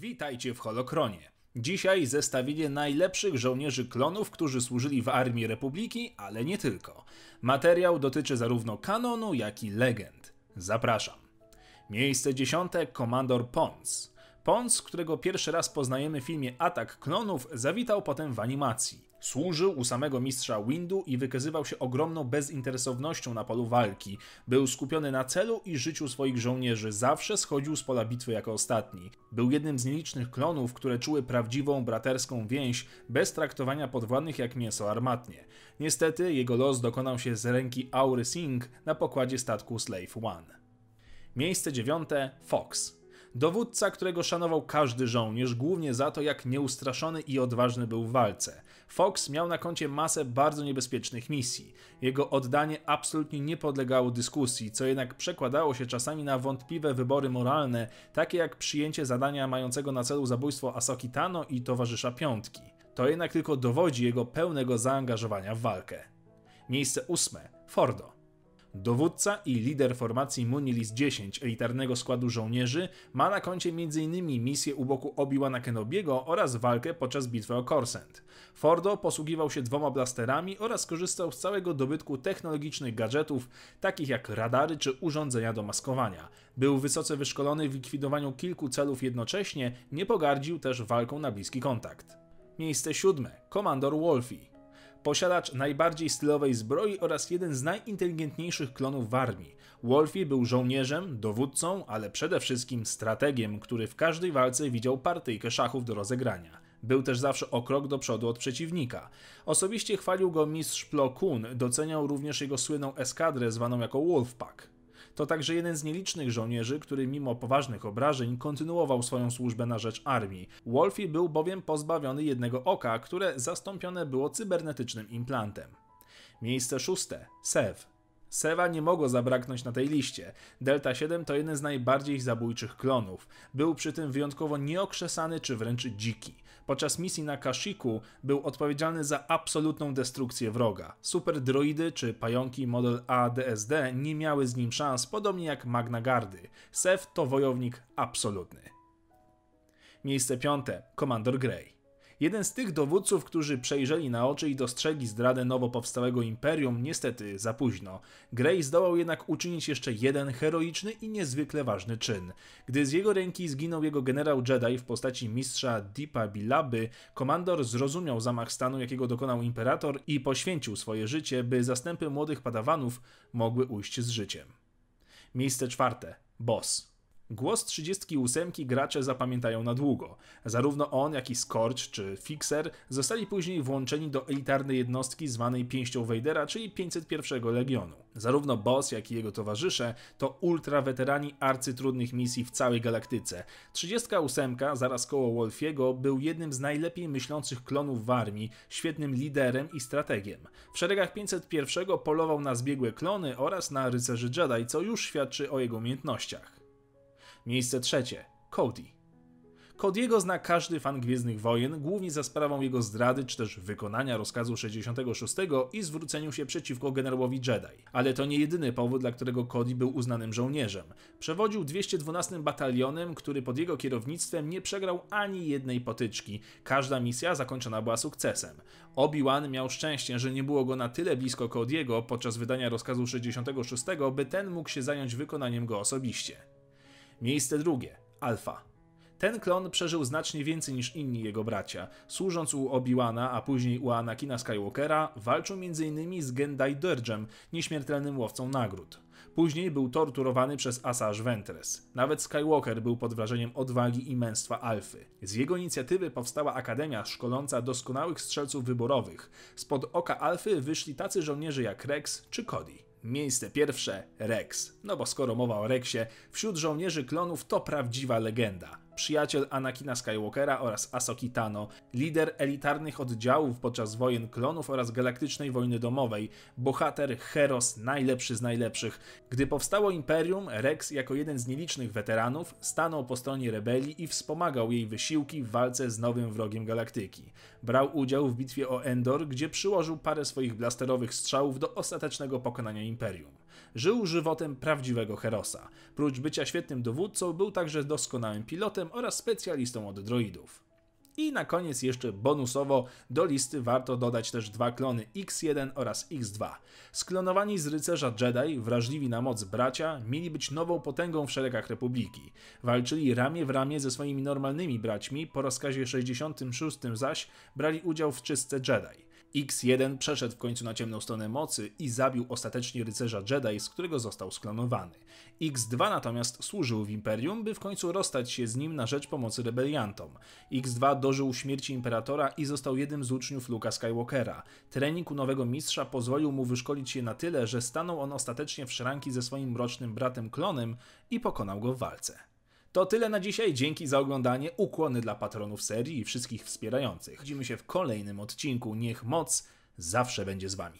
Witajcie w Holokronie. Dzisiaj zestawienie najlepszych żołnierzy klonów, którzy służyli w Armii Republiki, ale nie tylko. Materiał dotyczy zarówno kanonu, jak i legend. Zapraszam. Miejsce dziesiąte Komandor Pons. Pons, którego pierwszy raz poznajemy w filmie Atak Klonów, zawitał potem w animacji. Służył u samego mistrza Windu i wykazywał się ogromną bezinteresownością na polu walki. Był skupiony na celu i życiu swoich żołnierzy, zawsze schodził z pola bitwy jako ostatni. Był jednym z nielicznych klonów, które czuły prawdziwą braterską więź, bez traktowania podwładnych jak mięso armatnie. Niestety jego los dokonał się z ręki Aury Singh na pokładzie statku Slave One. Miejsce dziewiąte Fox. Dowódca, którego szanował każdy żołnierz, głównie za to, jak nieustraszony i odważny był w walce. Fox miał na koncie masę bardzo niebezpiecznych misji. Jego oddanie absolutnie nie podlegało dyskusji, co jednak przekładało się czasami na wątpliwe wybory moralne, takie jak przyjęcie zadania mającego na celu zabójstwo Asoki Tano i towarzysza Piątki. To jednak tylko dowodzi jego pełnego zaangażowania w walkę. Miejsce ósme. Fordo. Dowódca i lider formacji Munilis 10 elitarnego składu żołnierzy ma na koncie m.in. misję u boku Obi-Wana Kenobiego oraz walkę podczas bitwy o Corsent. Fordo posługiwał się dwoma blasterami oraz korzystał z całego dobytku technologicznych gadżetów, takich jak radary czy urządzenia do maskowania. Był wysoce wyszkolony w likwidowaniu kilku celów jednocześnie, nie pogardził też walką na bliski kontakt. Miejsce siódme. Komandor Wolfie posiadacz najbardziej stylowej zbroi oraz jeden z najinteligentniejszych klonów w armii. Wolfie był żołnierzem, dowódcą, ale przede wszystkim strategiem, który w każdej walce widział partyjkę szachów do rozegrania. Był też zawsze o krok do przodu od przeciwnika. Osobiście chwalił go mistrz Plo Koon, doceniał również jego słynną eskadrę zwaną jako Wolfpack. To także jeden z nielicznych żołnierzy, który mimo poważnych obrażeń kontynuował swoją służbę na rzecz armii. Wolfie był bowiem pozbawiony jednego oka, które zastąpione było cybernetycznym implantem. Miejsce szóste. Sev. Seva nie mogło zabraknąć na tej liście. Delta 7 to jeden z najbardziej zabójczych klonów. Był przy tym wyjątkowo nieokrzesany czy wręcz dziki. Podczas misji na Kashiku był odpowiedzialny za absolutną destrukcję wroga. Super droidy czy pająki model ADSD nie miały z nim szans, podobnie jak Magna Gardy. Sev to wojownik absolutny. Miejsce piąte. Komandor Grey. Jeden z tych dowódców, którzy przejrzeli na oczy i dostrzegli zdradę nowo powstałego imperium, niestety za późno. Grey zdołał jednak uczynić jeszcze jeden heroiczny i niezwykle ważny czyn. Gdy z jego ręki zginął jego generał Jedi w postaci mistrza Deepa Bilaby, komandor zrozumiał zamach stanu, jakiego dokonał imperator i poświęcił swoje życie, by zastępy młodych padawanów mogły ujść z życiem. Miejsce czwarte. Boss. Głos 38 gracze zapamiętają na długo. Zarówno on, jak i Scorch czy Fixer zostali później włączeni do elitarnej jednostki zwanej Pięścią Vadera, czyli 501 Legionu. Zarówno Boss, jak i jego towarzysze to ultra weterani arcytrudnych misji w całej galaktyce. 38, zaraz koło Wolfiego, był jednym z najlepiej myślących klonów w armii, świetnym liderem i strategiem. W szeregach 501 polował na zbiegłe klony oraz na rycerzy Jedi, co już świadczy o jego umiejętnościach. Miejsce trzecie. Cody. Cody'ego zna każdy fan Gwiezdnych Wojen, głównie za sprawą jego zdrady czy też wykonania rozkazu 66 i zwróceniu się przeciwko generałowi Jedi. Ale to nie jedyny powód, dla którego Cody był uznanym żołnierzem. Przewodził 212 batalionem, który pod jego kierownictwem nie przegrał ani jednej potyczki. Każda misja zakończona była sukcesem. Obi-Wan miał szczęście, że nie było go na tyle blisko Cody'ego podczas wydania rozkazu 66, by ten mógł się zająć wykonaniem go osobiście. Miejsce drugie. Alfa. Ten klon przeżył znacznie więcej niż inni jego bracia. Służąc u Obi-Wana, a później u Anakina Skywalkera, walczył m.in. z Gendai Dirgem, nieśmiertelnym łowcą nagród. Później był torturowany przez Asajj Ventress. Nawet Skywalker był pod wrażeniem odwagi i męstwa Alfy. Z jego inicjatywy powstała akademia szkoląca doskonałych strzelców wyborowych. Spod oka Alfy wyszli tacy żołnierze jak Rex czy Cody. Miejsce pierwsze Rex. No bo skoro mowa o Rexie, wśród żołnierzy klonów to prawdziwa legenda przyjaciel Anakina Skywalkera oraz Asoki Tano, lider elitarnych oddziałów podczas wojen klonów oraz galaktycznej wojny domowej, bohater, heros, najlepszy z najlepszych. Gdy powstało Imperium, Rex jako jeden z nielicznych weteranów stanął po stronie rebelii i wspomagał jej wysiłki w walce z nowym wrogiem galaktyki. Brał udział w bitwie o Endor, gdzie przyłożył parę swoich blasterowych strzałów do ostatecznego pokonania Imperium. Żył żywotem prawdziwego herosa. Prócz bycia świetnym dowódcą, był także doskonałym pilotem oraz specjalistą od droidów. I na koniec jeszcze bonusowo do listy warto dodać też dwa klony X1 oraz X2. Sklonowani z rycerza Jedi, wrażliwi na moc bracia, mieli być nową potęgą w szeregach Republiki. Walczyli ramię w ramię ze swoimi normalnymi braćmi, po rozkazie 66 zaś brali udział w czystce Jedi. X1 przeszedł w końcu na ciemną stronę mocy i zabił ostatecznie rycerza Jedi, z którego został sklonowany. X2 natomiast służył w Imperium, by w końcu rozstać się z nim na rzecz pomocy rebeliantom. X2 dożył śmierci Imperatora i został jednym z uczniów Luka Skywalkera. Trening u nowego mistrza pozwolił mu wyszkolić się na tyle, że stanął on ostatecznie w szranki ze swoim mrocznym bratem klonem i pokonał go w walce. To tyle na dzisiaj. Dzięki za oglądanie. Ukłony dla patronów serii i wszystkich wspierających. Widzimy się w kolejnym odcinku. Niech moc zawsze będzie z wami.